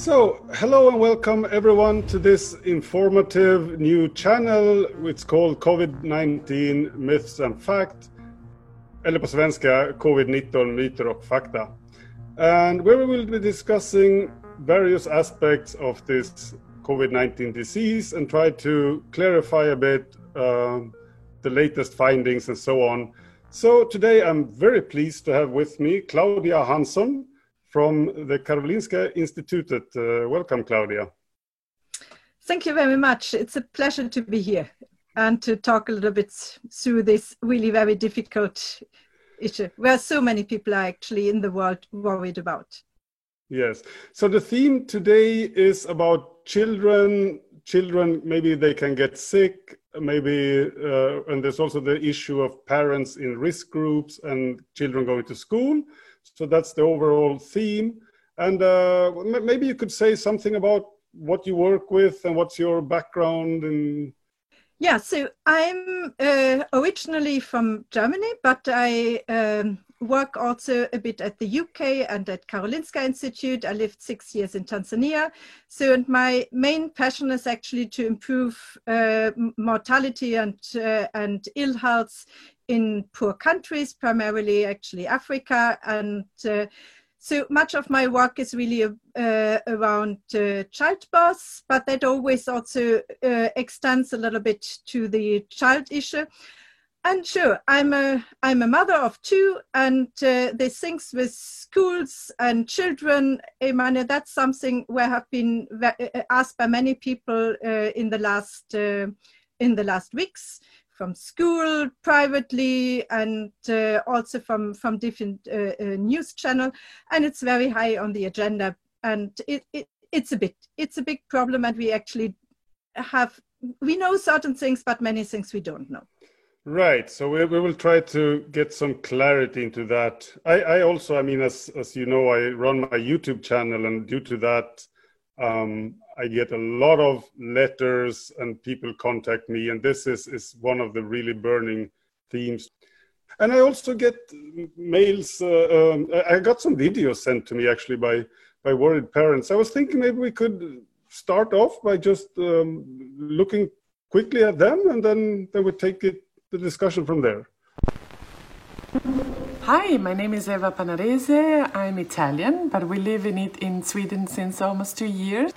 So, hello and welcome everyone to this informative new channel. It's called COVID-19 Myths and Fact. Eller på svenska, Covid-19 Myter och Fakta. And where we will be discussing various aspects of this COVID-19 disease and try to clarify a bit uh, the latest findings and so on. So today I'm very pleased to have with me Claudia Hanson, from the Karolinska Institutet. Uh, welcome, Claudia. Thank you very much. It's a pleasure to be here and to talk a little bit through this really very difficult issue where so many people are actually in the world worried about. Yes. So the theme today is about children. Children, maybe they can get sick, maybe, uh, and there's also the issue of parents in risk groups and children going to school. So that's the overall theme. And uh, maybe you could say something about what you work with and what's your background and yeah so i'm uh, originally from germany but i um, work also a bit at the uk and at karolinska institute i lived six years in tanzania so and my main passion is actually to improve uh, mortality and uh, and ill health in poor countries, primarily actually Africa. And uh, so much of my work is really uh, around uh, childbirth, but that always also uh, extends a little bit to the child issue. And sure, I'm a I'm a mother of two, and uh, these things with schools and children, Emmanuel, that's something where I have been uh, asked by many people in the last in the last weeks from school privately and uh, also from from different uh, uh, news channel and it's very high on the agenda. And it, it it's a bit it's a big problem and we actually have we know certain things but many things we don't know. Right so we, we will try to get some clarity into that. I i also i mean as as you know i run my youtube channel and due to that um, I get a lot of letters and people contact me, and this is, is one of the really burning themes. And I also get mails. Uh, um, I got some videos sent to me actually by by worried parents. I was thinking maybe we could start off by just um, looking quickly at them, and then then we take it the discussion from there. Hi, my name is Eva Panarese. I'm Italian, but we live in it in Sweden since almost two years.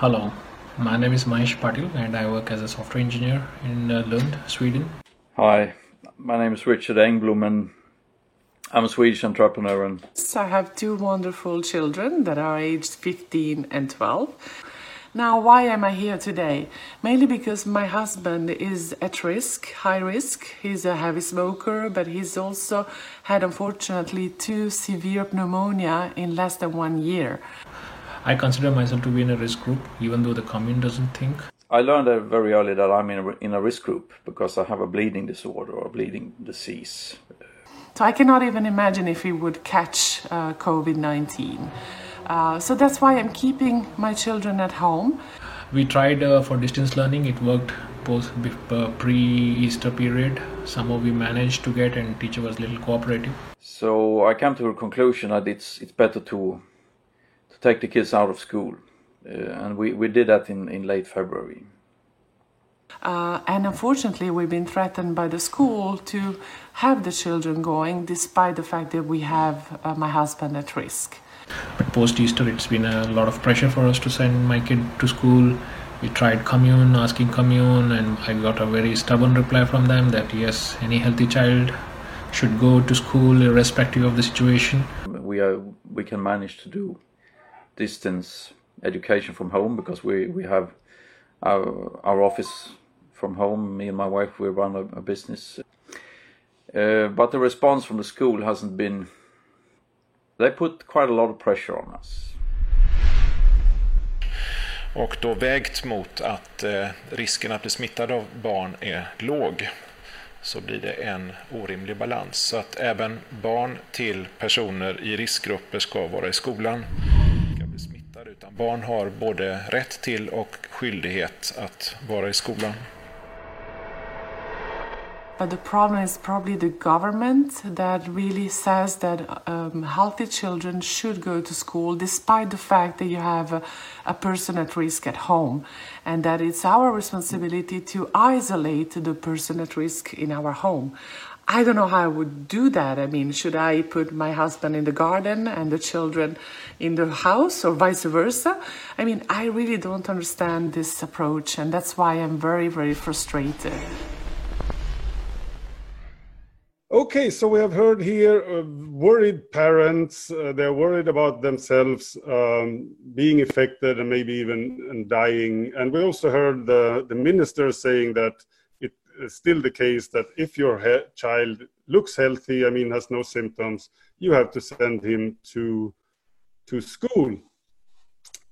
Hello, my name is Mahesh Patil and I work as a software engineer in uh, Lund, Sweden. Hi, my name is Richard Engblom and I'm a Swedish entrepreneur. And... I have two wonderful children that are aged 15 and 12. Now, why am I here today? Mainly because my husband is at risk, high risk. He's a heavy smoker, but he's also had, unfortunately, two severe pneumonia in less than one year. I consider myself to be in a risk group, even though the commune doesn't think. I learned very early that I'm in a, in a risk group because I have a bleeding disorder or a bleeding disease. So I cannot even imagine if he would catch uh, COVID 19. Uh, so that's why I'm keeping my children at home. We tried uh, for distance learning, it worked post uh, pre Easter period. Somehow we managed to get, and teacher was a little cooperative. So I came to a conclusion that it's, it's better to to take the kids out of school. Uh, and we, we did that in, in late February. Uh, and unfortunately, we've been threatened by the school to have the children going, despite the fact that we have uh, my husband at risk. But post Easter, it's been a lot of pressure for us to send my kid to school. We tried commune, asking commune, and I got a very stubborn reply from them that yes, any healthy child should go to school irrespective of the situation. We are we can manage to do distance education from home because we, we have our, our office from home. Me and my wife, we run a, a business. Uh, but the response from the school hasn't been. They put quite a lot of pressure on us. Och då vägt mot att eh, risken att bli smittad av barn är låg så blir det en orimlig balans. Så att även barn till personer i riskgrupper ska vara i skolan barn har både rätt till och skyldighet att vara i skolan. But the problem is probably the government that really says that um, healthy children should go to school despite the fact that you have a, a, person at risk at home, and that it's our responsibility to isolate the person at risk in our home. I don't know how I would do that. I mean, should I put my husband in the garden and the children in the house or vice versa? I mean, I really don't understand this approach, and that's why I'm very, very frustrated. Okay, so we have heard here uh, worried parents. Uh, they're worried about themselves um, being affected and maybe even and dying. And we also heard the, the minister saying that still the case that if your he- child looks healthy, I mean, has no symptoms, you have to send him to, to school.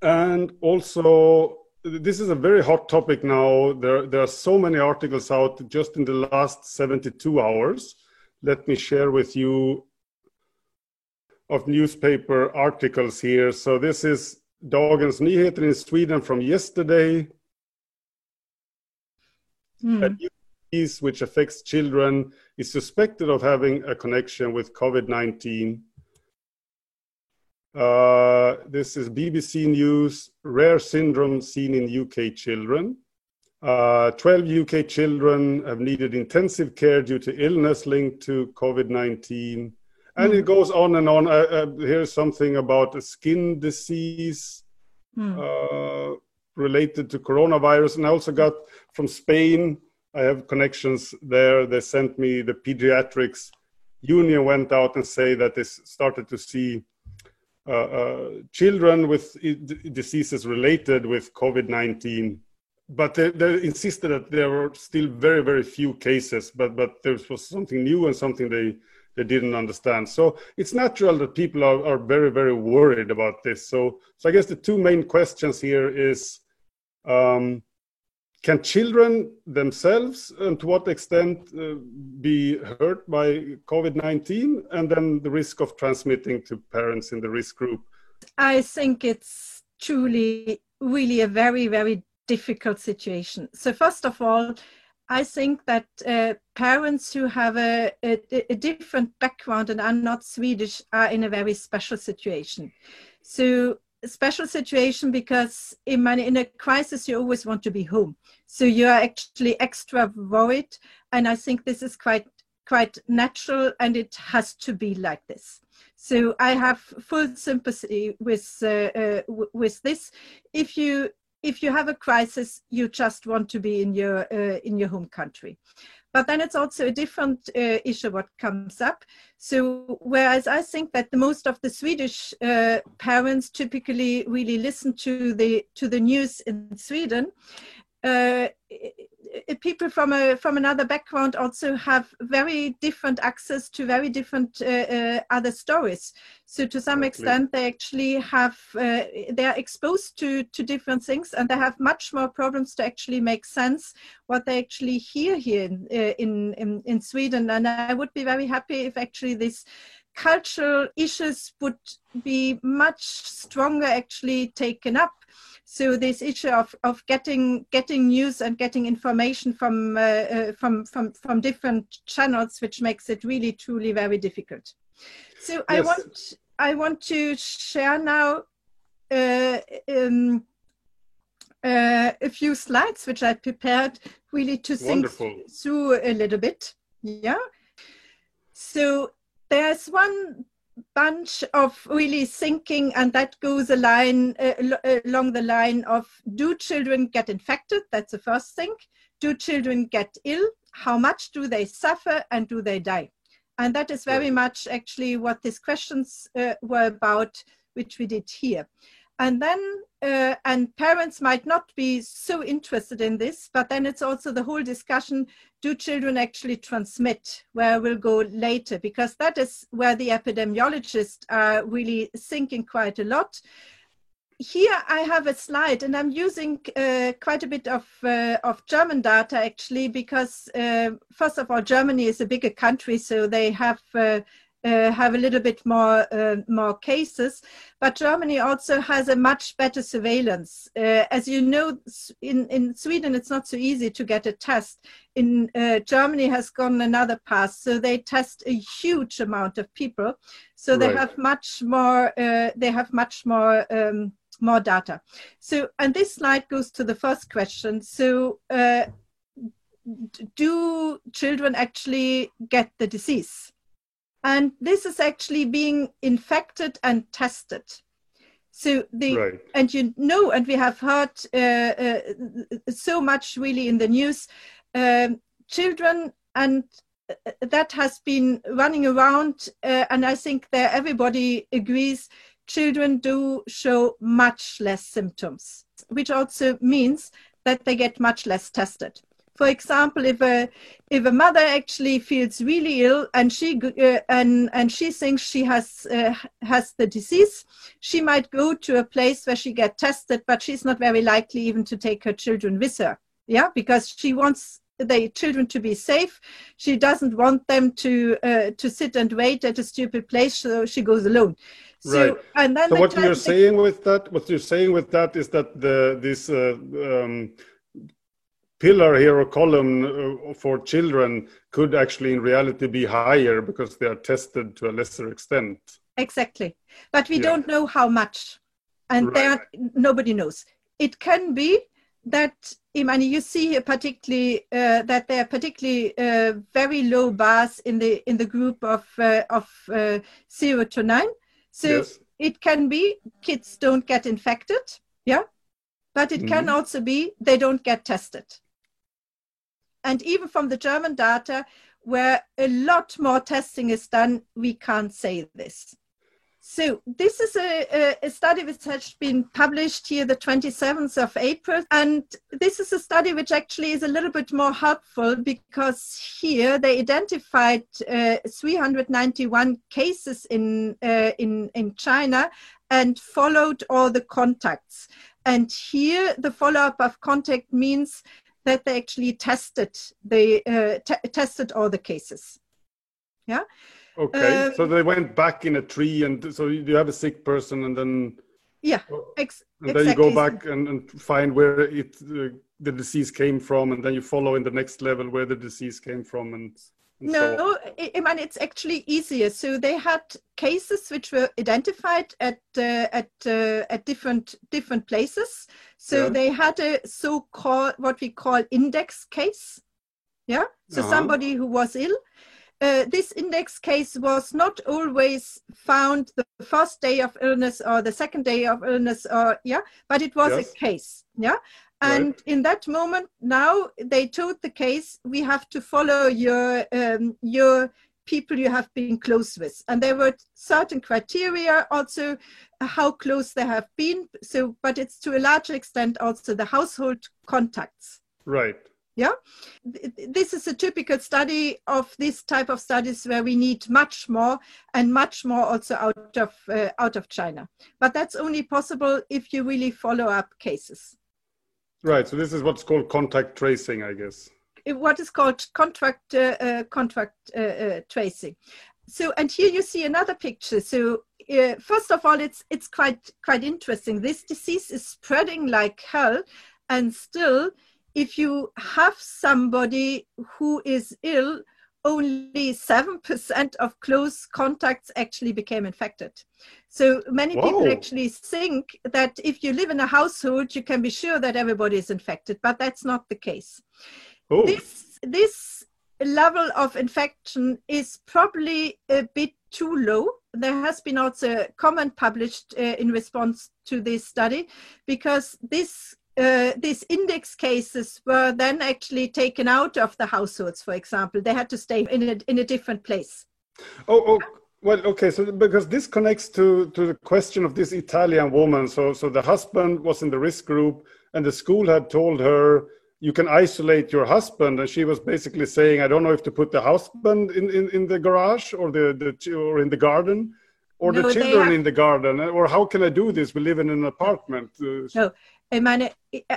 And also, this is a very hot topic now. There, there are so many articles out just in the last 72 hours let me share with you of newspaper articles here. So this is Dagens Nyheter in Sweden from yesterday. Mm. A disease which affects children is suspected of having a connection with COVID-19. Uh, this is BBC News, rare syndrome seen in UK children. Uh, 12 UK children have needed intensive care due to illness linked to COVID 19. And mm. it goes on and on. Uh, uh, here's something about a skin disease mm. related to coronavirus. And I also got from Spain, I have connections there. They sent me the pediatrics. Union went out and say that they started to see uh, uh, children with diseases related with COVID 19 but they, they, insisted that there were still very very few cases but but there was something new and something they they didn't understand. So it's natural that people are, are very very worried about this. So so i guess the two main questions here is um, can children themselves and to what extent uh, be hurt by covid-19 and then the risk of transmitting to parents in the risk group i think it's truly really a very very difficult situation. So first of all, I think that uh, parents who have a, a, a, different background and are not Swedish are in a very special situation. So special situation because in, in a crisis you always want to be home. So you are actually extra worried, and I think this is quite quite natural, and it has to be like this. So I have full sympathy with uh, uh, with this. If you if you have a crisis, you just want to be in your uh, in your home country. But then it's also a different uh, issue what comes up. So whereas I think that the most of the Swedish uh, parents typically really listen to the to the news in Sweden, uh, people from a from another background also have very different access to very different uh, uh, other stories. So to some extent they actually have uh, they are exposed to to different things and they have much more problems to actually make sense what they actually hear here in uh, in, in, in sweden. And i would be very happy if actually this cultural issues would be much stronger actually taken up so this issue of, of getting getting news and getting information from uh, uh, from from from different channels which makes it really truly very difficult. So yes. i want i want to share now uh, um, uh, a few slides which i prepared really to think through a little bit. Yeah. So there's one bunch of really thinking and that goes a line uh, along the line of do children get infected? That's the first thing. Do children get ill? How much do they suffer and do they die? And that is very much actually what these questions uh, were about which we did here and then uh, and parents might not be so interested in this but then it's also the whole discussion do children actually transmit where we'll go later? Because that is where the epidemiologists are really thinking quite a lot. Here I have a slide, and I'm using uh, quite a bit of uh, of German data actually, because uh, first of all, Germany is a bigger country, so they have uh, have a little bit more uh, more cases, but Germany also has a much better surveillance. Uh, as you know, in in Sweden it's not so easy to get a test. In uh, Germany has gone another path, so they test a huge amount of people. So they Right. have much more. Uh, they have much more. Um, more data. So, and this slide goes to the first question. So, uh, do children actually get the disease? And this is actually being infected and tested. So the Right. and you know, and we have heard uh, uh, so much really in the news, um, children and uh, that has been running around, uh, and I think that everybody agrees children do show much less symptoms, which also means that they get much less tested. For example, if a if a mother actually feels really ill and she uh, and and she thinks she has uh, has the disease, she might go to a place where she get tested, but she's not very likely even to take her children with her. Yeah, because she wants the children to be safe. She doesn't want them to uh, to sit and wait at a stupid place, so she goes alone. So Right. and then So the what you're saying with that, what you're saying with that is that the this uh, um, pillar here or column uh, for children could actually in reality be higher because they are tested to a lesser extent. Exactly. But we Yeah. don't know how much. And Right. there nobody knows. It can be that I mean, you see here particularly uh, that there are particularly uh, very low bars in the in the group of uh, of uh, zero to nine. So Yes. it can be kids don't get infected, yeah, but it can Mhm. also be they don't get tested. And even from the German data, where a lot more testing is done, we can't say this. So this is a, a, study which has been published here the 27th of April. And this is a study which actually is a little bit more helpful because here they identified uh, 391 cases in, uh, in, in China and followed all the contacts. And here the follow-up of contact means that they actually tested they uh, t- tested all the cases. Yeah. Okay. Um, so they went back in a tree, and so you have a sick person, and then Yeah. Ex- and then you go back and, and find where it uh, the disease came from, and then you follow in the next level where the disease came from, and, and so on. No, I, I mean it's actually easier. So they had cases which were identified at uh, at uh, at different different places. So Yeah. they had a so-called what we call index case. Yeah. So Uh-huh. somebody who was ill. Uh, this index case was not always found the first day of illness or the second day of illness or yeah, but it was Yes. a case. Yeah. Right. And in that moment, now they told the case, we have to follow your um, your people you have been close with, and there were certain criteria also uh, how close they have been. So, but it's to a large extent also the household contacts. Right. yeah This is a typical study of this type of studies where we need much more and much more also out of uh, out of China. But that's only possible if you really follow up cases. Right. So this is what's called contact tracing, I guess. what is called contract uh, uh, contract uh, uh, tracing. So, and here you see another picture. So, uh, first of all, it's it's quite quite interesting. This disease is spreading like hell, and still, if you have somebody who is ill, only seven percent of close contacts actually became infected. So many people actually think that if you live in a household, you can be sure that everybody is infected, but that's not the case this this level of infection is probably a bit too low. There has been also a comment published uh, in response to this study because this uh, these index cases were then actually taken out of the households. For example, they had to stay in a in a different place. oh, oh. Well, okay. So because this connects to to the question of this Italian woman. So so the husband was in the risk group, and the school had told her you can isolate your husband, and she was basically saying, I don't know if to put the husband in in, in the garage or the the or in the garden. Or No, the children have- in the garden, or how can I do this? We live in an apartment. Uh, No, I mean,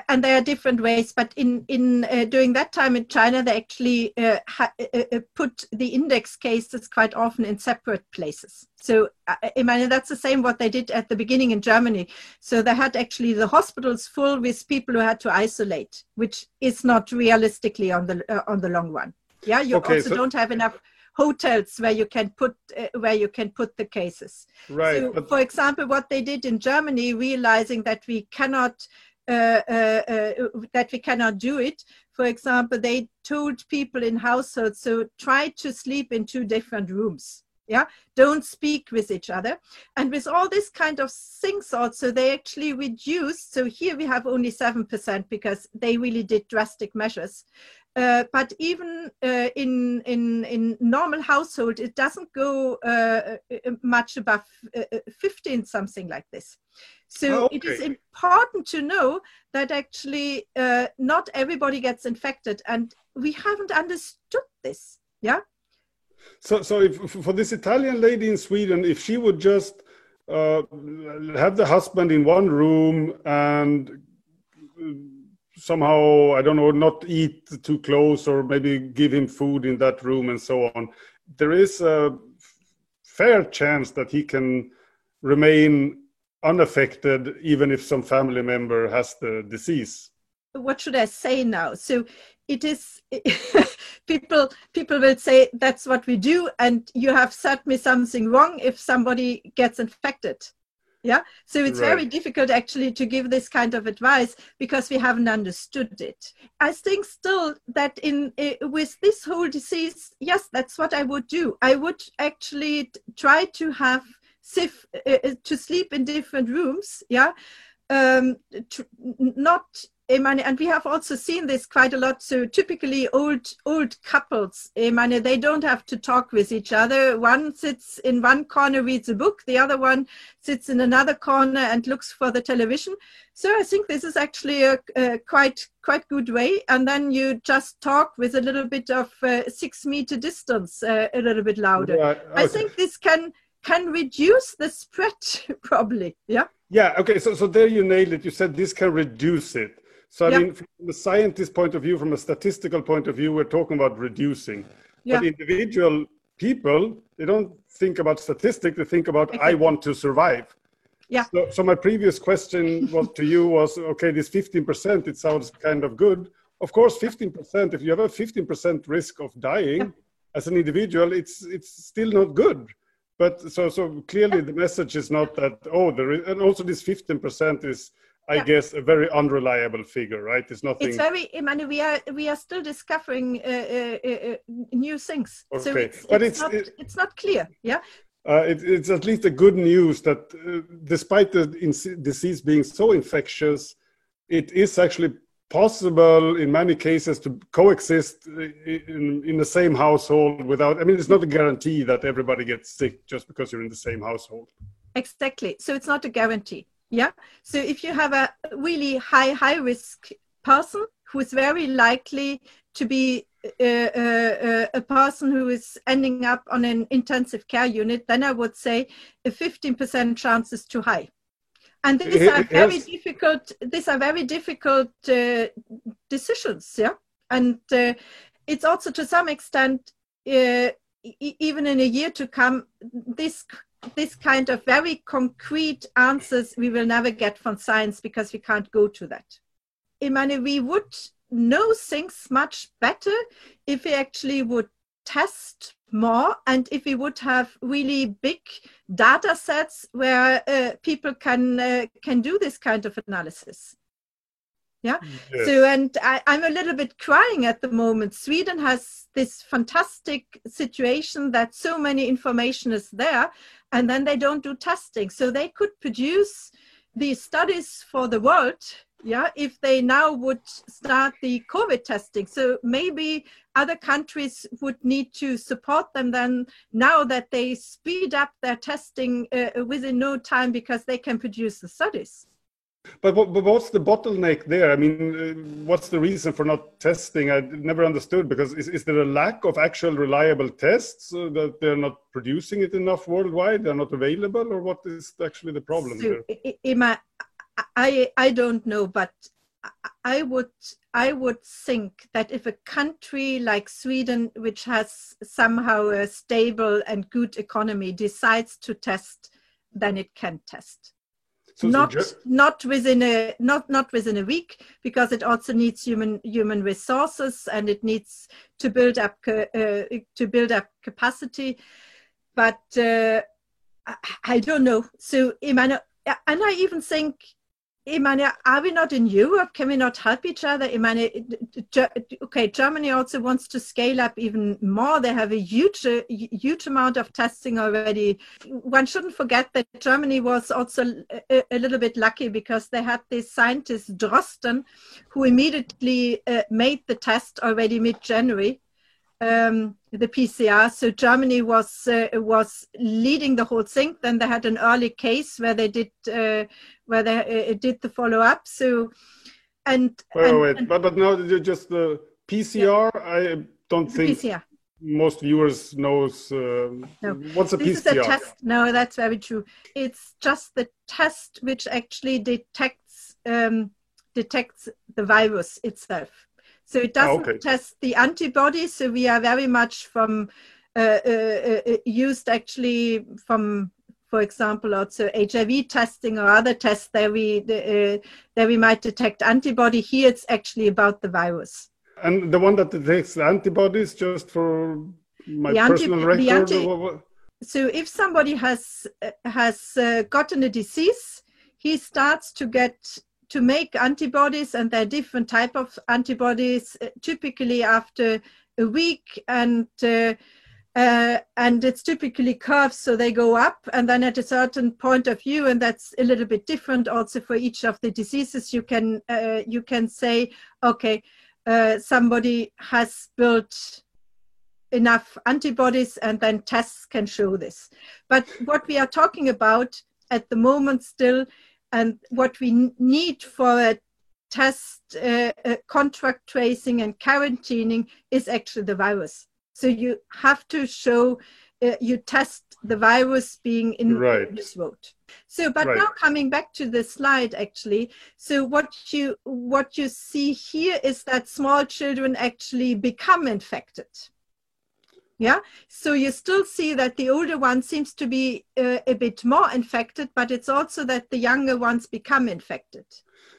and there are different ways, but in in uh, during that time in China, they actually uh, ha- uh, uh put the index cases quite often in separate places. So I mean, that's the same what they did at the beginning in Germany. So they had actually the hospitals full with people who had to isolate, which is not realistically on the uh, on the long run. Yeah, you okay, also so- don't have enough hotels where you can put uh, where you can put the cases. Right. So, but... for example, what they did in Germany, realizing that we cannot uh, uh, uh, that we cannot do it. For example, they told people in households so try to sleep in two different rooms. Yeah, don't speak with each other. And with all this kind of things, also they actually reduced. So here we have only seven percent because they really did drastic measures. Uh, but even uh, in, in, in normal household, it doesn't go uh, uh much above uh, 15, something like this. So oh, okay. it is important to know that actually not everybody gets infected, and we haven't understood this. Yeah. So, so if, for this Italian lady in Sweden, if she would just have the husband in one room and somehow i don't know not eat too close or maybe give him food in that room and so on. There is a fair chance that he can remain unaffected even if some family member has the disease. What should i say now? So it is people people will say that's what we do and you have said me something wrong if somebody gets infected yeah? So it's right. very difficult actually to give this kind of advice because we haven't understood it. I think still that in uh, with this whole disease yes that's what i would do. I would actually try to have sif, uh, to sleep in different rooms yeah? Um, to, not and we have also seen this quite a lot. So typically, old old couples, they don't have to talk with each other. One sits in one corner, reads a book. The other one sits in another corner and looks for the television. So I think this is actually a, a quite quite good way. And then you just talk with a little bit of uh, six meter distance, uh, a little bit louder. okay. I think this can can reduce the spread probably. Yeah. Yeah. Okay. So so there you nailed it. You said this can reduce it. So I mean, from the scientist point of view, from a statistical point of view, we're talking about reducing. Yeah. But individual people, they don't think about statistics. They think about okay. I want to survive. Yeah. So, so my previous question was to you was okay. This fifteen percent, it sounds kind of good. Of course, fifteen percent. If you have a fifteen percent risk of dying yeah. as an individual, it's it's still not good. But so so clearly, the message is not that oh, there is, and also this fifteen percent is I yeah. guess a very unreliable figure, right? It's nothing. It's very. I mean, we are we are still discovering uh, uh, uh, new things. Okay, so it's, but it's, it's not it, it's not clear. Yeah. Uh, it, it's at least a good news that uh, despite the disease being so infectious, it is actually possible in many cases to coexist in, in the same household without. I mean, it's not a guarantee that everybody gets sick just because you're in the same household. Exactly. So it's not a guarantee. Yeah. So if you have a really high, high risk person who is very likely to be uh, uh, uh, a person who is ending up on an intensive care unit, then I would say a 15% chance is too high. And these are very yes. difficult. These are very difficult uh, decisions. Yeah, and uh, it's also to some extent, uh, even in a year to come, this this kind of very concrete answers we will never get from science because we can't go to that. I mean, we would know things much better if we actually would test more and if we would have really big data sets where uh, people can uh, can do this kind of analysis yeah? Yes. so and I, i'm a little bit crying at the moment. Sweden has this fantastic situation that so many information is there and then they don't do testing. So they could produce these studies for the world yeah if they now would start the covid testing. So maybe other countries would need to support them then now that they speed up their testing uh, within no time because they can produce the studies but, but, what's the bottleneck there? I mean, uh, what's the reason for not testing? I never understood because is, is there a lack of actual reliable tests uh, that they're not producing it enough worldwide? They're not available, or what is actually the problem so, there? Emma, I I don't know, but I would I would think that if a country like Sweden, which has somehow a stable and good economy, decides to test, then it can test. So not not within a not not within a week because it also needs human human resources and it needs to build up uh, to build up capacity. But uh, I, I, don't know. So and I even think meine, are we not in Europe? Can we not help each other? Meine, okay, Germany also wants to scale up even more. They have a huge, huge amount of testing already. One shouldn't forget that Germany was also a, a little bit lucky because they had this scientist Drosten who immediately uh, made the test already mid-January um, the PCR. So Germany was uh, was leading the whole thing. Then they had an early case where they did uh, where they uh, did the follow up. So and wait, and, wait, and, but but now just the PCR. Yeah. I don't think PCR. most viewers knows uh, no. what's a this PCR. Is a test. No, that's very true. It's just the test which actually detects um, detects the virus itself. So it doesn't oh, okay. test the antibodies. So we are very much from uh, uh, uh used actually from, for example, also HIV testing or other tests that we uh, that we might detect antibody. Here, it's actually about the virus. And the one that detects the antibodies, just for my the personal anti- record. Anti- so if somebody has uh, has uh, gotten a disease, he starts to get to make antibodies and there are different type of antibodies uh, typically after a week and uh, uh, and it's typically curves so they go up and then at a certain point of view and that's a little bit different also for each of the diseases you can uh, you can say okay uh, somebody has built enough antibodies and then tests can show this. But what we are talking about at the moment still and what we need for a test uh, uh, contract tracing and quarantining is actually the virus. So you have to show uh, you test the virus being in right. this road. So, but right. now coming back to the slide, actually, so what you what you see here is that small children actually become infected yeah so you still see that the older one seems to be uh, a bit more infected but it's also that the younger ones become infected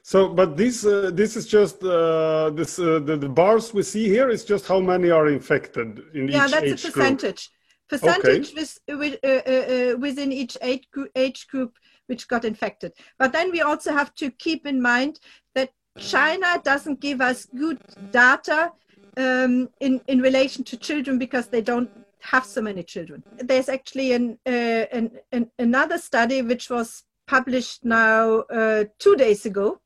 so but this uh, this is just uh, this uh, the, the, bars we see here is just how many are infected in yeah each that's age a percentage group. percentage okay. with, with, uh, uh, within each age group, age group which got infected but then we also have to keep in mind that china doesn't give us good data um, in in relation to children because they don't have so many children. There's actually an, uh, an, an another study which was published now uh, two days ago,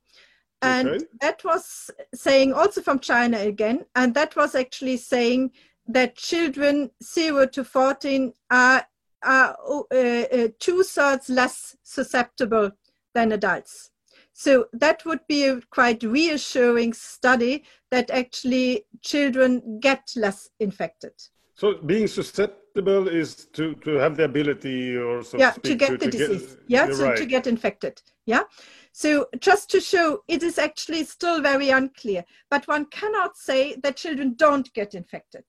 and okay. that was saying also from China again, and that was actually saying that children zero to fourteen are are uh, uh two thirds less susceptible than adults. So that would be a quite reassuring study that actually children get less infected. So being susceptible is to, to have the ability or so yeah, to, to get to, the to disease. Get, yeah, so right. to get infected. Yeah. So just to show it is actually still very unclear, but one cannot say that children don't get infected,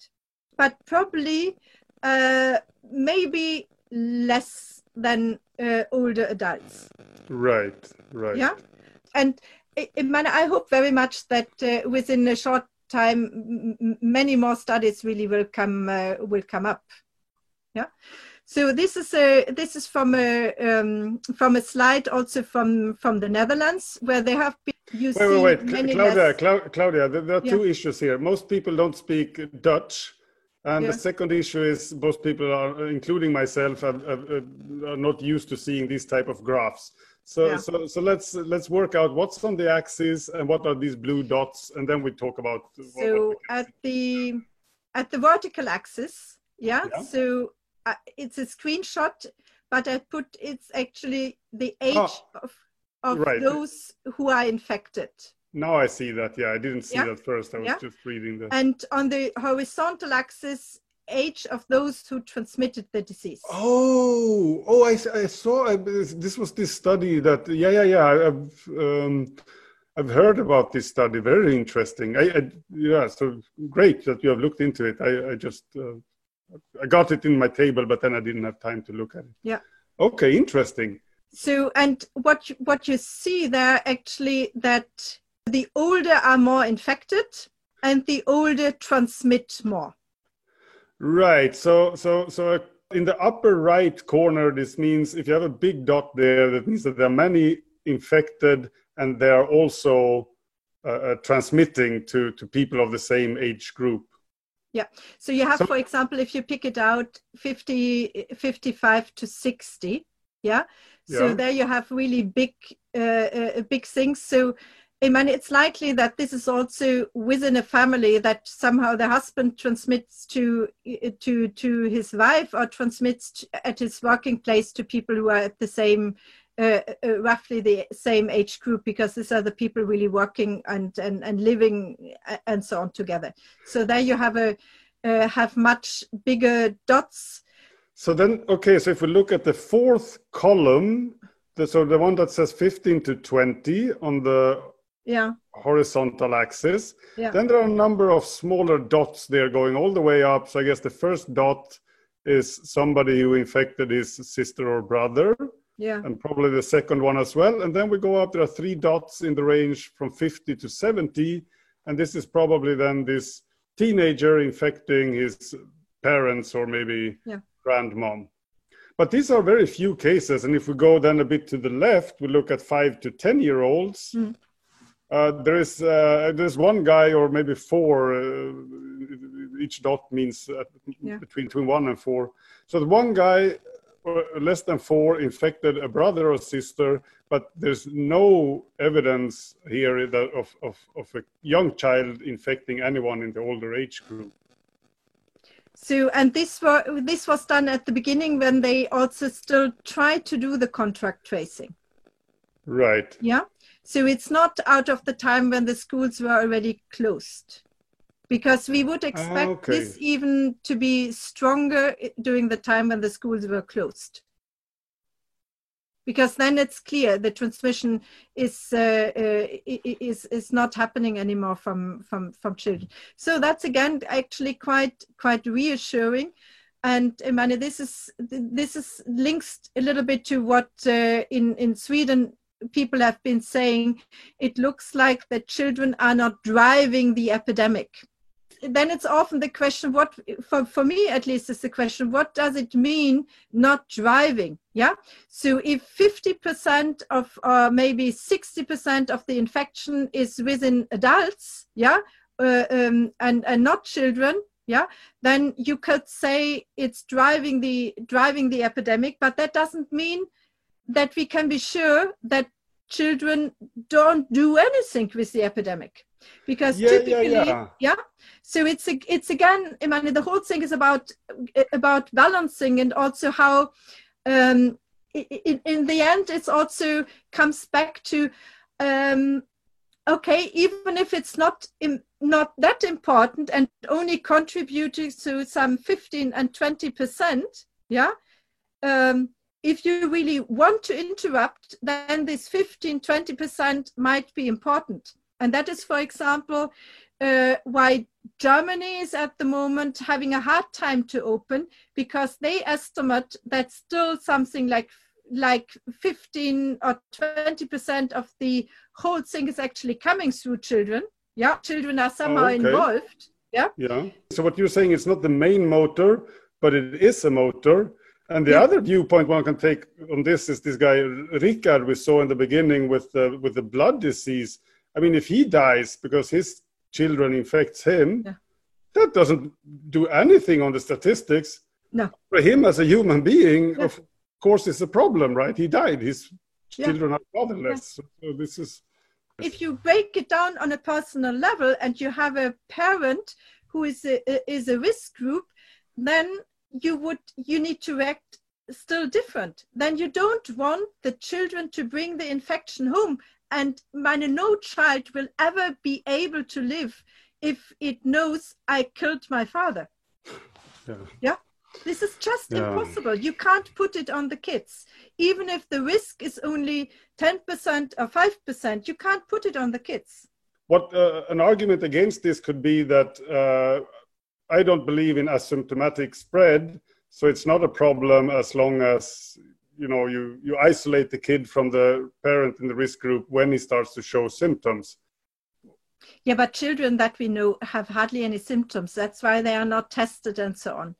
but probably uh, maybe less than uh, older adults. Right, right. Yeah and I hope very much that uh, within a short time, many more studies really will come uh, will come up. Yeah. So this is a this is from a um, from a slide also from from the Netherlands where they have been using wait wait wait Claudia less... Claudia there, there are yeah. two issues here. Most people don't speak Dutch. And yeah. the second issue is most people are, including myself, are, are, are not used to seeing these type of graphs. So, yeah. so, so let's let's work out what's on the axis and what are these blue dots, and then we talk about. So what at the at the vertical axis, yeah. yeah. So uh, it's a screenshot, but I put it's actually the age oh, of of right. those who are infected. Now I see that. Yeah, I didn't see yeah. that first. I was just reading that. And on the horizontal axis age of those who transmitted the disease. Oh, oh, I, I saw. I, this was this study that. Yeah, yeah, yeah. I've um, I've heard about this study. Very interesting. I, I yeah. So great that you have looked into it. I, I just uh, I got it in my table, but then I didn't have time to look at it. Yeah. Okay, interesting. So, and what you, what you see there actually that the older are more infected, and the older transmit more. Right. So, so, so in the upper right corner, this means if you have a big dot there, that means that there are many infected, and they are also uh, uh, transmitting to to people of the same age group. Yeah. So you have, so, for example, if you pick it out 50, 55 to 60. Yeah. So yeah. there you have really big, uh, uh, big things. So I mean, it's likely that this is also within a family that somehow the husband transmits to to to his wife or transmits at his working place to people who are at the same uh, uh, roughly the same age group because these are the people really working and and, and living and so on together. So there you have a uh, have much bigger dots. So then okay so if we look at the fourth column the, so the one that says 15 to 20 on the yeah. Horizontal axis. Yeah. then there are a number of smaller dots. There going all the way up. So i guess the first dot is somebody who infected his sister or brother. Yeah. And probably the second one as well. And then we go up. There are three dots in the range from 50 to 70 and this is probably then this teenager infecting his parents or maybe yeah. grandmom. But these are very few cases. And if we go then a bit to the left we look at five to ten year olds. Mm. Uh, there is uh, there's one guy or maybe four. Uh, each dot means uh, yeah. between between one and four. So the one guy, less than four, infected a brother or sister, but there's no evidence here that of, of, of a young child infecting anyone in the older age group. So, and this was this was done at the beginning when they also still tried to do the contact tracing. Right. Yeah. So it's not out of the time when the schools were already closed. Because we would expect ah, okay. this even to be stronger during the time when the schools were closed. Because then it's clear the transmission is uh, uh, is is not happening anymore from from from children. So that's again actually quite quite reassuring and Emmanuel, this is this is links a little bit to what uh, in in Sweden people have been saying it looks like the children are not driving the epidemic. Then it's often the question what for, for me at least is the question what does it mean not driving? Yeah? So if 50% of or maybe 60% of the infection is within adults yeah uh, um, and and not children yeah then you could say it's driving the driving the epidemic but that doesn't mean that we can be sure that children don't do anything with the epidemic because yeah, typically yeah, yeah. yeah, so it's it's again i mean the whole thing is about about balancing and also how um in, in the end it's also comes back to um okay even if it's not in, not that important and only contributing to some 15 and 20 percent yeah um if you really want to interrupt, then this 15, 20% might be important. And that is, for example, uh, why Germany is at the moment having a hard time to open because they estimate that still something like like 15 or 20 percent of the whole thing is actually coming through children. Yeah, children are somehow okay. involved. Yeah. Yeah. So what you're saying is not the main motor, but it is a motor and the yeah. other viewpoint one can take on this is this guy Ricard we saw in the beginning with the with the blood disease. I mean, if he dies because his children infects him, yeah. that doesn't do anything on the statistics. No. For him as a human being, yeah. of course, it's a problem, right? He died. His children are fatherless. So, so this is. If you break it down on a personal level, and you have a parent who is a, is a risk group, then you would you need to act still different then you don't want the children to bring the infection home and meine, no child will ever be able to live if it knows i killed my father yeah. yeah? This is just Yeah. impossible. You can't put it on the kids. Even if the risk is only 10% or 5%, you can't put it on the kids. What uh, an argument against this could be that uh, I don't believe in asymptomatic spread, so it's not a problem as long as you know you you isolate the kid from the parent in the risk group when he starts to show symptoms. Yeah, but children that we know have hardly any symptoms. That's why they are not tested and so on.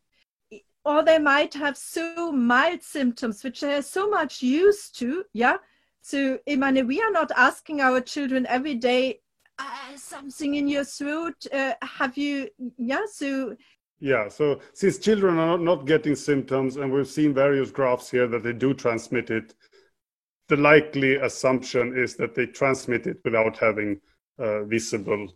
Or they might have so mild symptoms, which they are so much used to. Yeah. So, Imane, we are not asking our children every day, uh, something in your throat. Uh, have you, yeah. So, Yeah, so since children are not, getting symptoms, and we've seen various graphs here that they do transmit it, the likely assumption is that they transmit it without having uh, visible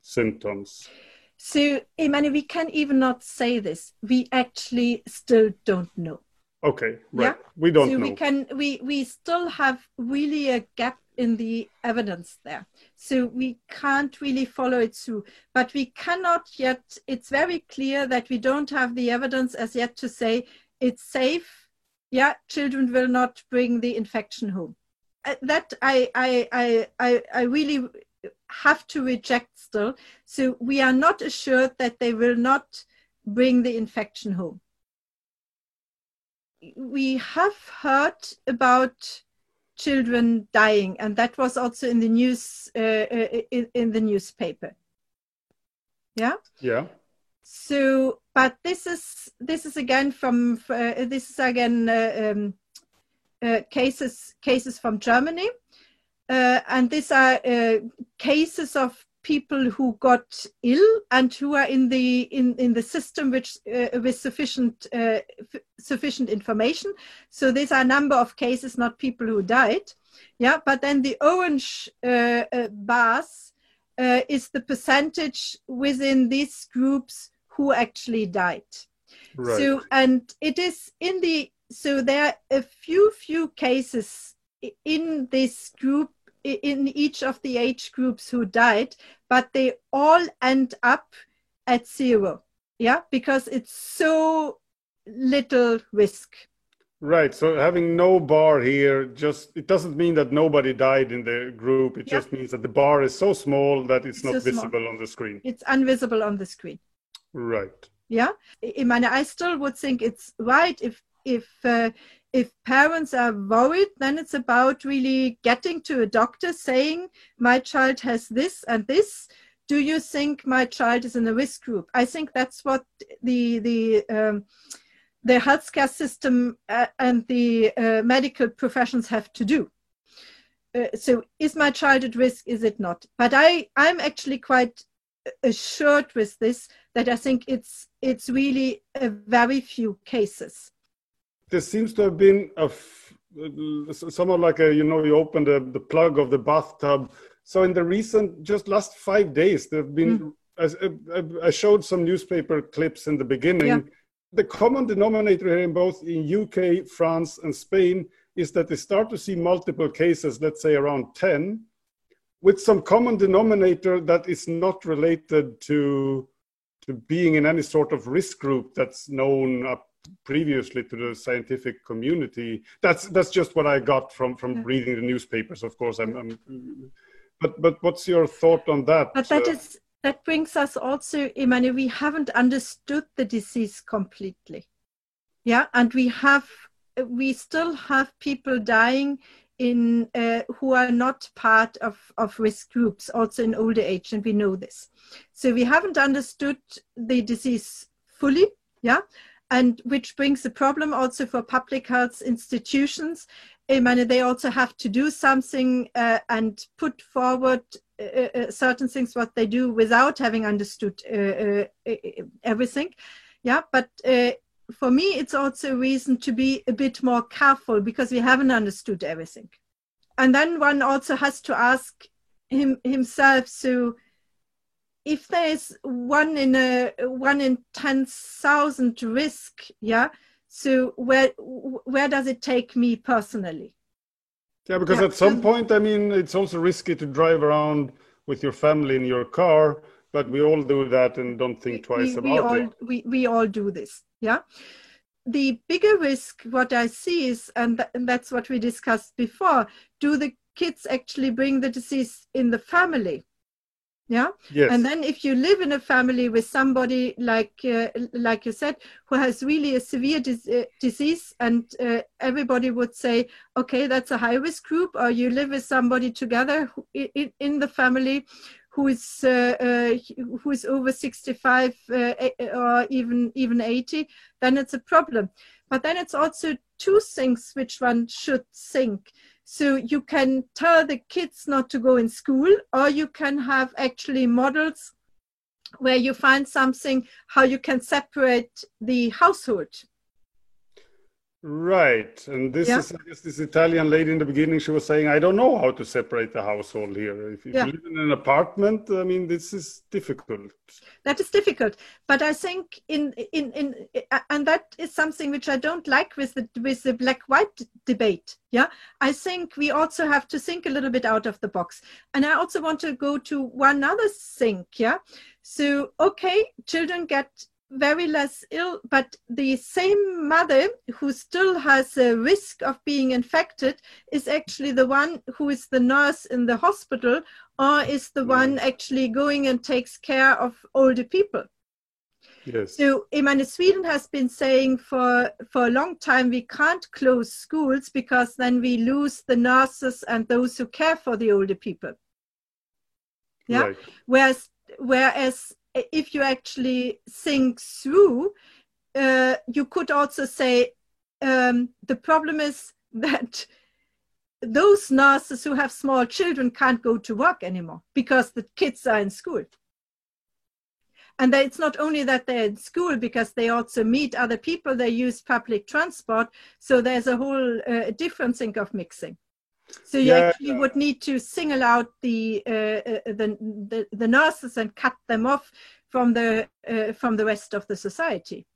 symptoms. so Imane, we can even not say this. We actually still don't know. Okay, right. Yeah. We don't so know. we can we we still have really a gap in the evidence there so we can't really follow it through but we cannot yet it's very clear that we don't have the evidence as yet to say it's safe yeah children will not bring the infection home Uh, that i i i i, I really have to reject still so we are not assured that they will not bring the infection home we have heard about children dying, and that was also in the news uh, uh, in, in the newspaper. Yeah. yeah, So, but this is this is again from uh, this is again uh, um, uh, cases cases from Germany, uh, and these are uh, cases of people who got ill and who are in the in in the system which uh, with sufficient uh, f- sufficient information. So these are a number of cases, not people who died. Yeah, but then the orange uh, uh, bars uh, is the percentage within these groups who actually died. right. So, and it is in the, so there are a few, few cases in this group, in each of the age groups who died, but they all end up at zero. Yeah, because it's so little risk. Right. So having no bar here just it doesn't mean that nobody died in the group. It Yeah. just means that the bar is so small that it's It's not so small. visible on the screen. It's invisible on the screen. Right. yeah i meine i still would think it's right if if uh, if parents are worried then it's about really getting to a doctor saying my child has this and this. Do you think my child is in a risk group? I think that's what the the um, the healthcare system uh, and the uh, medical professions have to do. Uh, so is my child at risk? Is it not? But i i'm actually quite assured with this that I think it's it's really a very few cases. There seems to have been a f- uh, somewhat like a you know you open the, the plug of the bathtub. So in the recent just last five days there have been as I, I showed some newspaper clips in the beginning. Yeah. The common denominator here in both in UK, France, and Spain is that they start to see multiple cases, let's say around 10, with some common denominator that is not related to to being in any sort of risk group that's known up previously to the scientific community. That's that's just what I got from from reading the newspapers. Of course, I'm. I'm but but what's your thought on that? But that Uh, is that brings us also, Imani, we haven't understood the disease completely. Yeah, and we have we still have people dying in uh, who are not part of, of risk groups, also in older age, and we know this. So we haven't understood the disease fully, yeah, and which brings a problem also for public health institutions. I mean, they also have to do something uh, and put forward uh, uh, certain things what they do without having understood uh, uh, everything. Yeah, but for me, it's also a reason to be a bit more careful because we haven't understood everything. And then one also has to ask him himself. So, if there is one in a one in ten thousand risk, yeah. So where where does it take me personally? Yeah, because Yeah. at some point, I mean, it's also risky to drive around with your family in your car. but we all do that and don't think twice we, about we all, it. We, we all do this. Yeah. The bigger risk, what I see is, and, th- and that's what we discussed before, do the kids actually bring the disease in the family? Yeah? Yes. and then if you live in a family with somebody like uh, like you said who has really a severe dis- uh, disease and uh, everybody would say okay that's a high risk group or you live with somebody together who, in, in the family who is uh, uh, who is over 65 uh, or even even 80 then it's a problem. But then it's also two things which one should think so you can tell the kids not to go in school, or you can have actually models where you find something how you can separate the household. Right. And this Yeah. is, I guess, this Italian lady in the beginning, she was saying, I don't know how to separate the household here. If, if Yeah. you live in an apartment, I mean, this is difficult. That is difficult, but I think in in in and that is something which I don't like with the with the black white debate. Yeah, I think we also have to think a little bit out of the box, and I also want to go to one other thing. Yeah, so okay, children get very less ill, but the same mother who still has a risk of being infected is actually the one who is the nurse in the hospital or is the one mm. actually going and takes care of older people. Yes. So, I mean, Sweden has been saying for for a long time we can't close schools because then we lose the nurses and those who care for the older people. Yeah. Right. Whereas, whereas if you actually think through, uh, you could also say um, the problem is that those nurses who have small children can't go to work anymore because the kids are in school. And it's not only that they're in school because they also meet other people, they use public transport. So there's a whole uh, different thing of mixing. So you Yeah, actually yeah. would need to single out the, uh, uh, the, the the nurses and cut them off from the uh, from the rest of the society.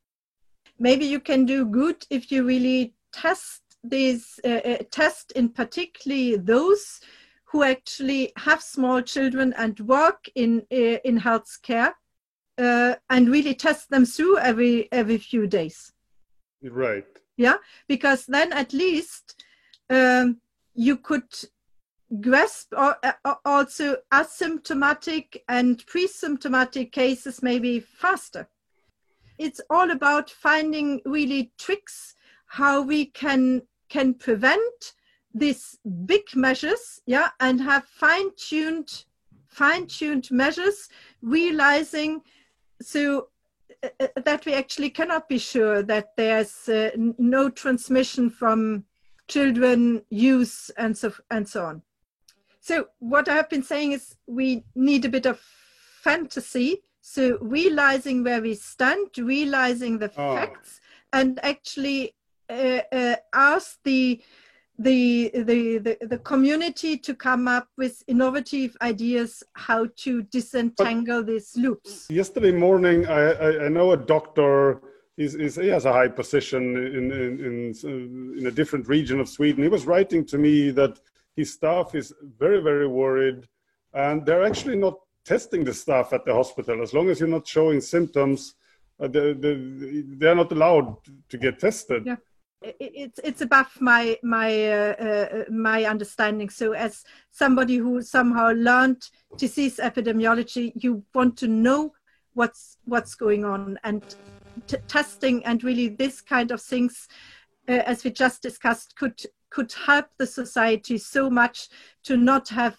Maybe you can do good if you really test these uh, uh, test in particularly those who actually have small children and work in uh, in healthcare uh, and really test them through every every few days Right. Yeah, because then at least um, you could grasp or, uh, also asymptomatic and pre-symptomatic cases maybe faster. It's all about finding really tricks how we can can prevent these big measures yeah and have fine-tuned fine-tuned measures realizing so uh, uh, that we actually cannot be sure that there's uh, no transmission from children, youth, and so and so on. So what I have been saying is we need a bit of fantasy. So realizing where we stand, realizing the Oh. facts, and actually uh, uh, ask the the, the the the community to come up with innovative ideas how to disentangle these loops. Yesterday morning, I, I, I know a doctor. Is, is, he has a high position in, in, in, in a different region of Sweden. He was writing to me that his staff is very, very worried, and they're actually not testing the staff at the hospital. As long as you're not showing symptoms, uh, the, the, they're not allowed to get tested. Yeah. it's it's above my my uh, uh, my understanding. So as somebody who somehow learned disease epidemiology, you want to know what's what's going on and testing and really this kind of things, uh, as we just discussed, could could help the society so much to not have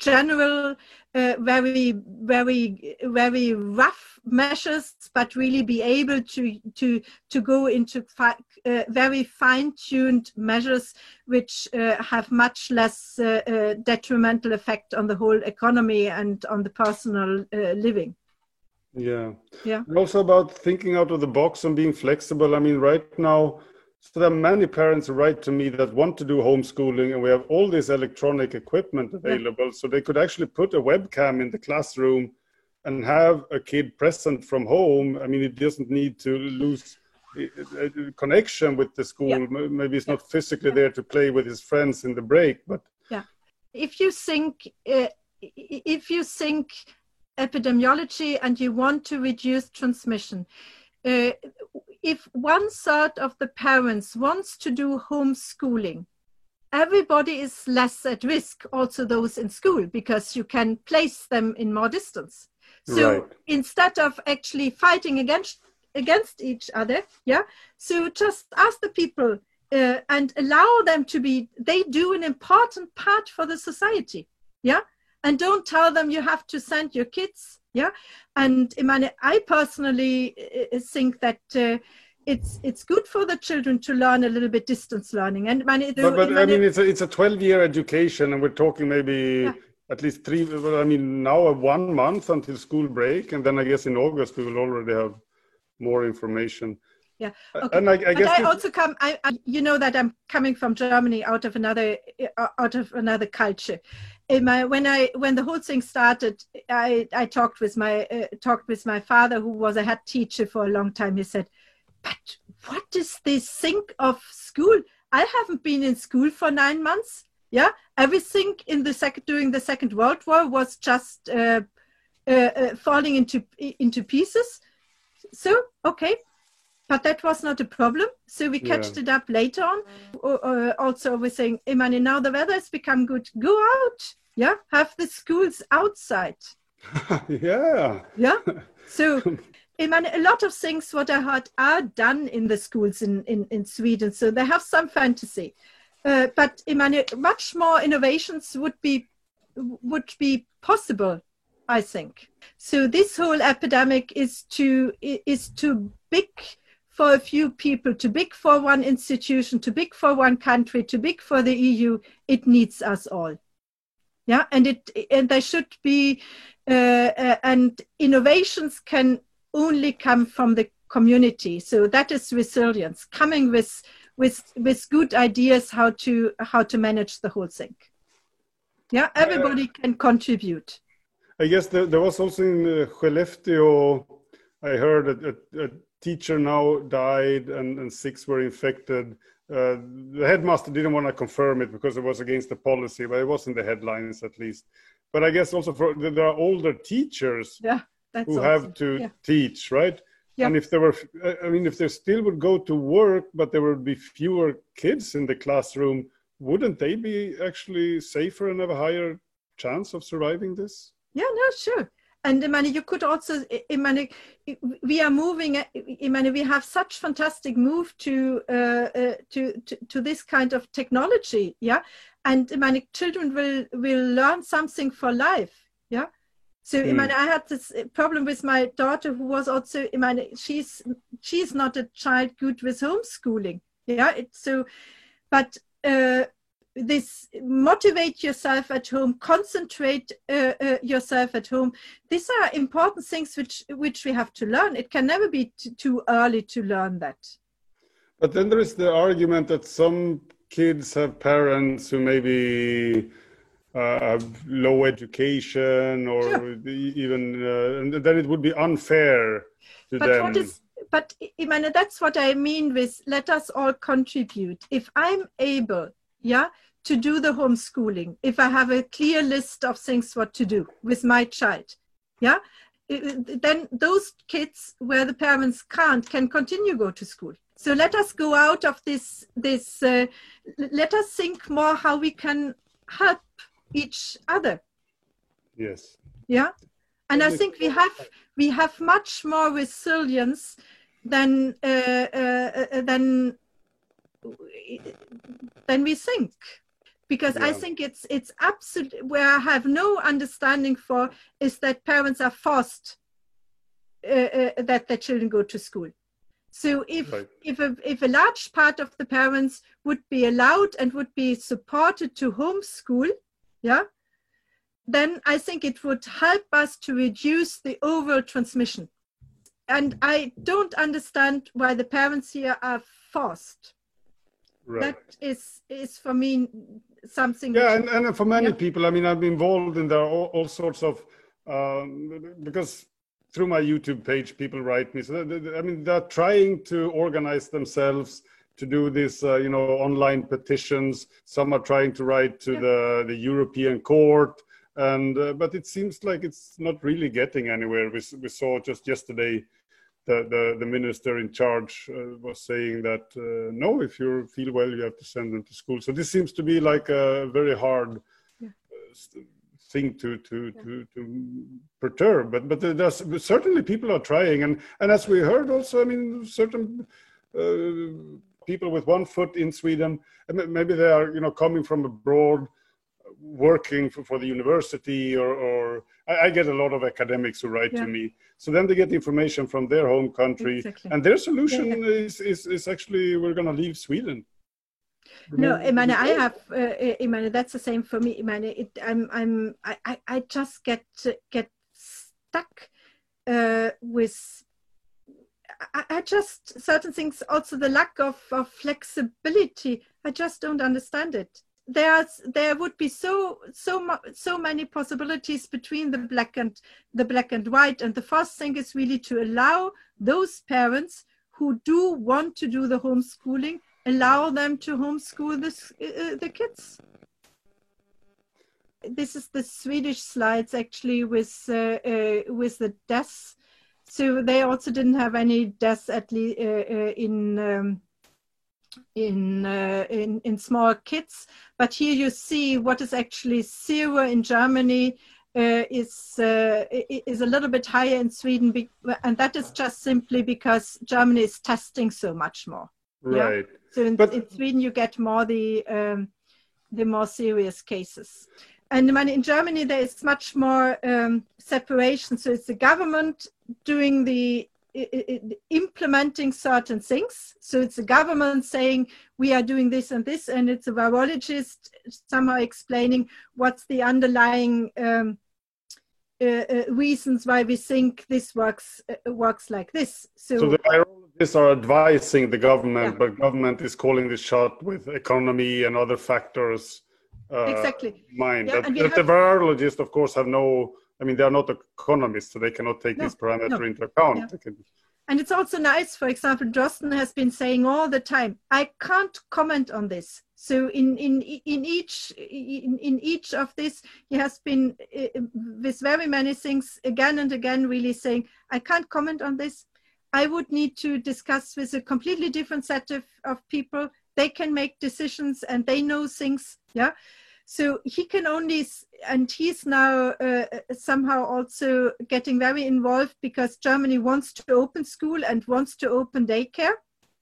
general uh, very very very rough measures but really be able to to to go into fi- uh, very fine-tuned measures which uh, have much less uh, uh, detrimental effect on the whole economy and on the personal uh, living Yeah. Yeah. And also about thinking out of the box and being flexible. I mean, right now, so there are many parents who write to me that want to do homeschooling, and we have all this electronic equipment available. So they could actually put a webcam in the classroom and have a kid present from home. I mean, it doesn't need to lose connection with the school. Yeah. Maybe it's not physically there to play with his friends in the break, but yeah. if you think uh, if you think epidemiology and you want to reduce transmission, uh, if one third of the parents wants to do homeschooling, everybody is less at risk, also those in school, because you can place them in more distance. So Right. instead of actually fighting against against each other, yeah. So just ask the people uh, and allow them to be. They do an important part for the society, yeah. And don't tell them you have to send your kids, yeah. And I, I personally uh, think that. Uh, it's it's good for the children to learn a little bit distance learning and I meine, But, but I mean, it's a, it's a 12 year education, and we're talking maybe Yeah. at least three. Well, I mean, now a one month until school break, and then I guess in August we will already have more information. Yeah. Okay. And I, I guess I also come. I, I, you know that I'm coming from Germany, out of another, uh, out of another culture. In my, when I when the whole thing started, I I talked with my uh, talked with my father, who was a head teacher for a long time. He said, "But what does this think of school? I haven't been in school for nine months. Yeah, everything in the second during the Second World War was just uh, uh, uh, falling into into pieces. So okay, but that was not a problem. So we Yeah. catched it up later on. Uh, also, we're saying, Imani, now the weather has become good. Go out. Yeah. Have the schools outside. yeah. Yeah. So, Imani, a lot of things what I heard are done in the schools in, in, in Sweden. So they have some fantasy. Uh, but Imani, much more innovations would be would be possible, I think. So this whole epidemic is too is too big for a few people, too big for one institution, too big for one country, too big for the EU. It needs us all. Yeah, and it and there should be uh, uh, and innovations can only come from the community. So that is resilience, coming with with with good ideas how to how to manage the whole thing. Yeah, everybody can contribute. I guess there, there was also in uh, Skellefteå, I heard that a, a teacher now died and, and six were infected. Uh, the headmaster didn't want to confirm it because it was against the policy, but it was in the headlines at least. But I guess also for there are older teachers Yeah, who awesome. have to Yeah. teach, right? Yeah. And if there were, I mean, if they still would go to work, but there would be fewer kids in the classroom, wouldn't they be actually safer and have a higher chance of surviving this? Yeah, no, sure. And Imani, you could also, Imani, we are moving. Imani, we have such fantastic move to uh, uh, to, to to this kind of technology. Yeah, and Imani, children will will learn something for life. Yeah. So I Mm. mean, I had this problem with my daughter, who was also. Imani. she's she's not a child good with homeschooling. Yeah. It's so, but. Uh, this motivate yourself at home concentrate uh, uh, yourself at home these are important things which which we have to learn it can never be too early to learn that But then there is the argument that some kids have parents who maybe uh, have low education or Sure. even, uh, and then it would be unfair to but them. what is but I mean, that's what I mean with let us all contribute. If I'm able, yeah, to do the homeschooling, if I have a clear list of things what to do with my child, yeah, i- then those kids where the parents can't can continue go to school. So let us go out of this this. Uh, let us think more how we can help each other yes. yeah and i think we have we have much more resilience than uh, uh, uh, than than we think because i think it's it's absolute where i have no understanding for is that parents are forced uh, uh, that their children go to school so if Right. if a, if a large part of the parents would be allowed and would be supported to homeschool yeah then I think it would help us to reduce the overall transmission. And I don't understand why the parents here are forced. Right. That is is for me something. Yeah, and, and for many Yeah. people, I mean, I'm involved in there all, all sorts of um, because through my YouTube page, people write me. So I mean, they're trying to organize themselves to do this, uh, you know, online petitions. Some are trying to write to Yeah. the the European Court. and uh, but it seems like it's not really getting anywhere. We we saw just yesterday. The, the, the minister in charge uh, was saying that uh, no, if you feel well, you have to send them to school. So this seems to be like a very hard Yeah. uh, thing to to to to perturb. But but there's certainly people are trying, and and as we heard also, I mean, certain uh, people with one foot in Sweden, maybe they are you know coming from abroad, working for, for the university, or or I, I get a lot of academics who write Yeah. to me. So then they get information from their home country, Exactly. and their solution Yeah, is, is is actually we're going to leave Sweden. No, I mean, I have, uh, I mean, that's the same for me. I mean, it, I'm, I'm, I, I, I just get get stuck uh, with. I, I just certain things. Also, the lack of, of flexibility. I just don't understand it. There would be so so so many possibilities between the black and the black and white. And the first thing is really to allow those parents who do want to do the homeschooling allow them to homeschool this, uh, the kids. This is the Swedish slides actually with uh, uh, with the deaths. So they also didn't have any deaths at least uh, uh, in um, in, uh, in in small kits. But here you see what is actually zero in Germany uh, is uh, is a little bit higher in Sweden, be- and that is just simply because Germany is testing so much more. Yeah. Right. So in, But- in Sweden, you get more the um, the more serious cases. And when in Germany, there is much more um, separation. So it's the government doing the implementing certain things. So it's the government saying we are doing this and this, and it's a virologist somehow explaining what's the underlying um, uh, uh, reasons why we think this works uh, works like this. So the virologists are advising the government, Yeah. but government is calling the shot with economy and other factors uh, Exactly. in mind. Yeah, That- that the virologists, of course, have no. I mean, they are not economists, so they cannot take No, this parameter no. into account. Yeah. And it's also nice, for example, Drosten has been saying all the time, I can't comment on this. So in, in, in each in, in each of this, he has been uh, with very many things again and again, really saying, I can't comment on this. I would need to discuss with a completely different set of, of people. They can make decisions and they know things. Yeah. So he can only, and he's now uh, somehow also getting very involved because Germany wants to open school and wants to open daycare.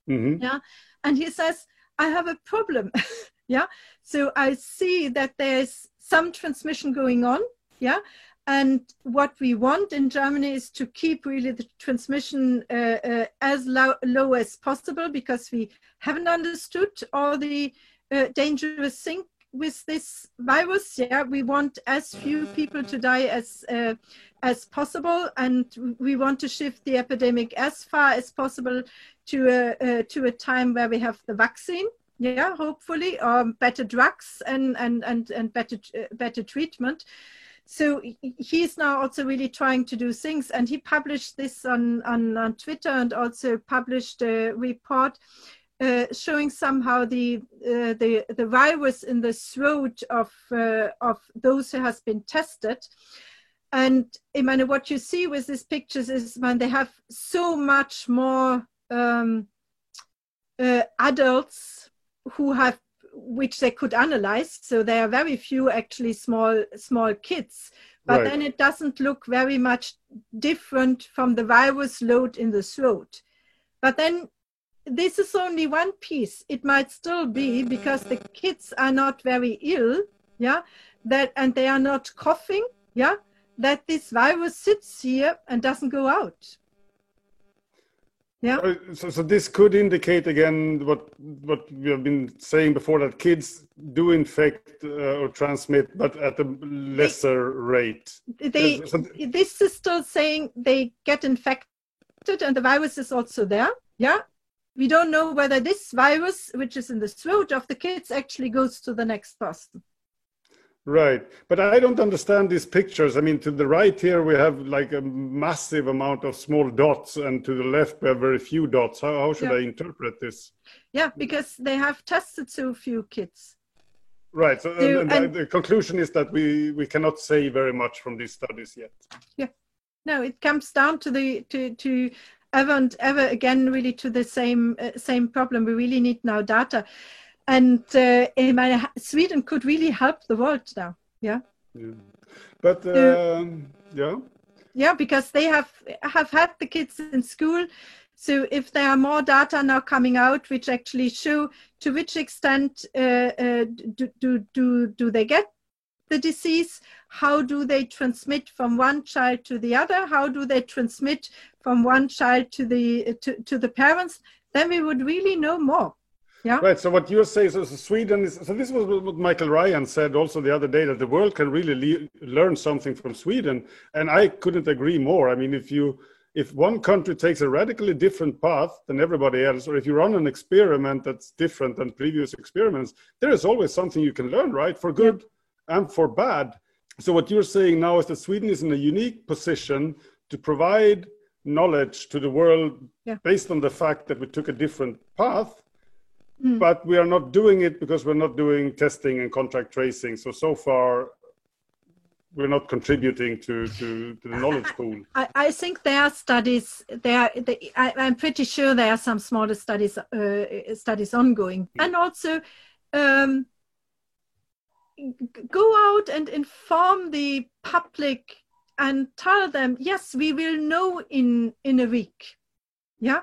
Mhm. And he says, I have a problem. yeah. So I see that there's some transmission going on. Yeah. And what we want in Germany is to keep really the transmission uh, uh, as low, low as possible because we haven't understood all the uh, dangerous thing with this virus. Yeah, we want as few people to die as uh, as possible, and we want to shift the epidemic as far as possible to a uh, to a time where we have the vaccine. Yeah, hopefully, or better drugs and and and and better uh, better treatment. So he- he's now also really trying to do things, and he published this on on, on Twitter and also published a report uh, showing somehow the uh, the the virus in the throat of uh, of those who has been tested. And I mean, what you see with these pictures is when they have so much more um, uh, adults who have which they could analyze. So there are very few actually small small kids, but Right. then it doesn't look very much different from the virus load in the throat. But then this is only one piece. It might still be because the kids are not very ill, yeah, that and they are not coughing, yeah, that this virus sits here and doesn't go out. Yeah. So, so this could indicate again what what we have been saying before that kids do infect uh, or transmit, but at a lesser rate. They so- this is still saying they get infected and the virus is also there. Yeah. We don't know whether this virus, which is in the throat of the kids, actually goes to the next person. Right, but I don't understand these pictures. I mean, to the right here we have like a massive amount of small dots, and to the left we have very few dots. How, how should Yeah. I interpret this? Yeah, because they have tested so few kids. Right. So, so and, and the, the conclusion is that we we cannot say very much from these studies yet. Yeah. No, it comes down to the to to ever and ever again really to the same uh, same problem. We really need now data, and uh, my, Sweden could really help the world now. Yeah. Yeah. But um, yeah. Yeah, because they have have had the kids in school. So if there are more data now coming out, which actually show to which extent uh, uh, do, do, do, do they get the disease? How do they transmit from one child to the other? How do they transmit from one child to the to, to the parents? Then we would really know more. Yeah. Right. So what you're saying, so, Sweden is. So this was what Michael Ryan said also the other day that the world can really le- learn something from Sweden, and I couldn't agree more. I mean, if you if one country takes a radically different path than everybody else, or if you run an experiment that's different than previous experiments, there is always something you can learn, right? For good yeah. and for bad. So what you're saying now is that Sweden is in a unique position to provide knowledge to the world yeah. based on the fact that we took a different path Mm. But we are not doing it because we're not doing testing and contract tracing. So so far, we're not contributing to, to, to the knowledge pool. I, I think there are studies. There, they, I, am pretty sure there are some smaller studies uh, studies ongoing, mm. and also. Um, go out and inform the public and tell them yes we will know in in a week. Yeah?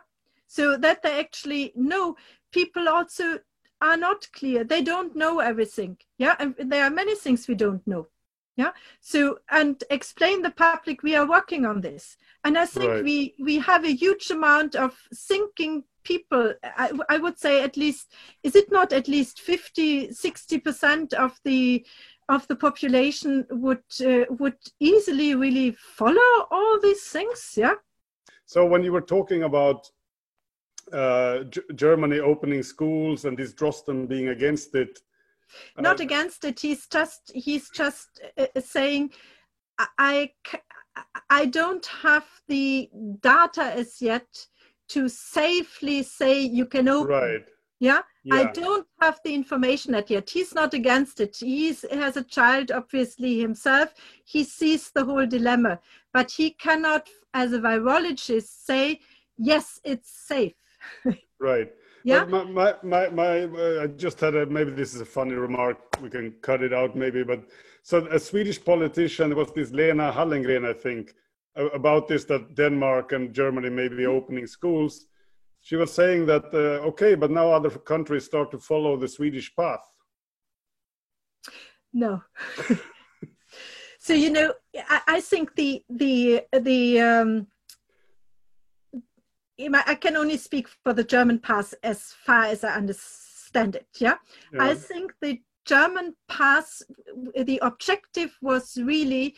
So that they actually know. People also are not clear. They don't know everything. Yeah? And there are many things we don't know. Yeah? So and explain the public we are working on this. And i think right. we we have a huge amount of thinking people I, I would say at least is it not at least 50 60 percent of the of the population would uh, would easily really follow all these things yeah so when you were talking about uh, Germany opening schools and this Drosten being against it. Not uh, against it. He's just he's just uh, uh saying, I I don't have the data as yet to safely say you can open. Right. Yeah? yeah? I don't have the information yet. He's not against it. He has a child, obviously, himself. He sees the whole dilemma, but he cannot, as a virologist, say, yes, it's safe right. Yeah. My, my, my, my uh, I just had a, maybe this is a funny remark. We can cut it out maybe, but so a Swedish politician was this Lena Hallengren, I think, about this that Denmark and Germany may be opening schools. She was saying that uh, okay, but now other countries start to follow the Swedish path. No. so you know, I, I, think the the the um, I can only speak for the German pass as far as I understand it. Yeah, yeah. I think the German pass, the objective was really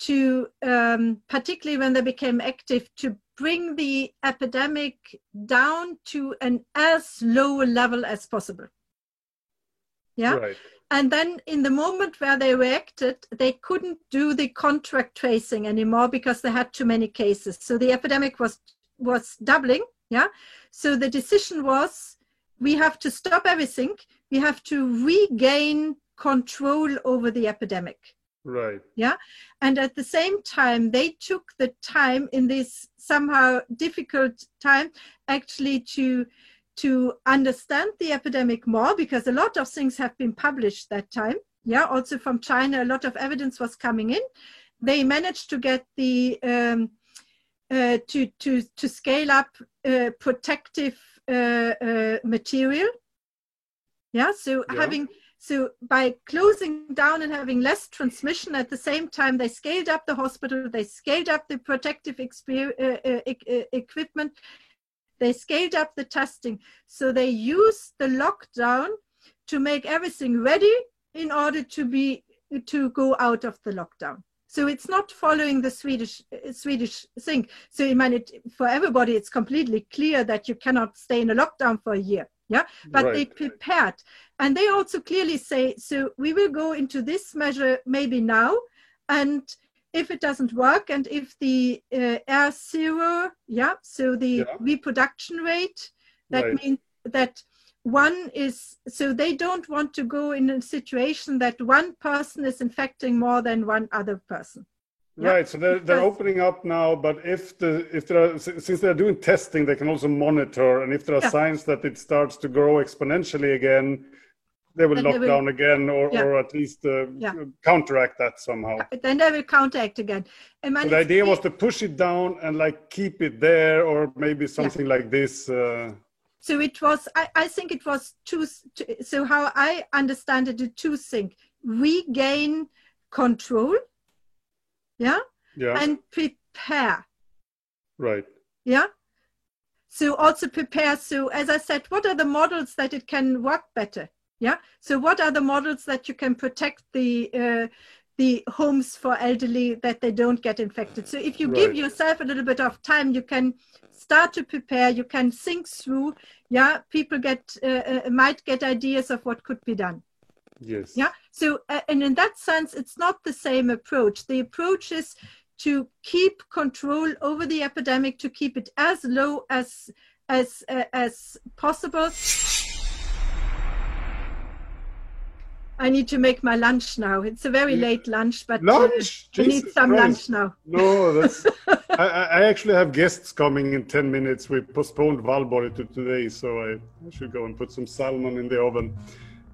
to, um, particularly when they became active, to bring the epidemic down to an as low level as possible. Yeah. Right. And then, in the moment where they reacted, they couldn't do the contract tracing anymore because they had too many cases. So the epidemic was was doubling. Yeah. So the decision was we have to stop everything. We have to regain control over the epidemic. Right. Yeah. And at the same time, they took the time in this somehow difficult time actually to to understand the epidemic more because a lot of things have been published that time. Yeah. Also from China, a lot of evidence was coming in. They managed to get the um, uh, to, to, to scale up uh, protective uh, uh, material. Yeah, so yeah. having so by closing down and having less transmission at the same time, they scaled up the hospital, they scaled up the protective uh, uh, uh, equipment, they scaled up the testing. So they used the lockdown to make everything ready in order to be to go out of the lockdown. So it's not following the Swedish Swedish thing. So I mean, it, for everybody, it's completely clear that you cannot stay in a lockdown for a year. Yeah, but right. they prepared, and they also clearly say, so we will go into this measure maybe now, and if it doesn't work, and if the uh, R zero, yeah, so the yeah. reproduction rate, that right. means that one is so they don't want to go in a situation that one person is infecting more than one other person. Right. So they're, they're opening up now, but if the if there are since they're doing testing, they can also monitor, and if there are yeah. signs that it starts to grow exponentially again, they will lock they will, down again, or yeah. or at least uh, yeah. counteract that somehow. Then they will counteract again. And so the idea was to push it down and like keep it there, or maybe something like this. Uh, so it was. I, I think it was two. So how I understand it, the two things: regain control yeah? Yeah. And prepare. Right. Yeah? So also prepare so as i said what are the models that it can work better? Yeah? So what are the models that you can protect the uh, the homes for elderly that they don't get infected? So if you right. give yourself a little bit of time you can start to prepare you can think through yeah? People get uh, uh, might get ideas of what could be done Yes. Yeah. So, uh, and in that sense, it's not the same approach. The approach is to keep control over the epidemic, to keep it as low as as uh, as possible. I need to make my lunch now. It's a very late lunch, but lunch. Uh, I need some Christ. lunch now. No, that's. I, I, actually have guests coming in ten minutes. We postponed Valborg to today, so I, I should go and put some salmon in the oven.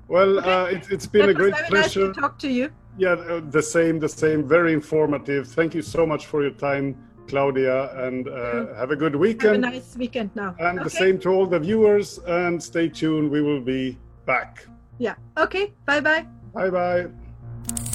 Well, okay. uh, it, has been a great pleasure. Nice to talk to you. Yeah, uh, the same, the same. Very informative. Thank you so much for your time, Claudia, and uh, have a good weekend. Have a nice weekend now. And okay. the same to all the viewers. And stay tuned. We will be back. Yeah. Okay. Bye bye. Bye bye.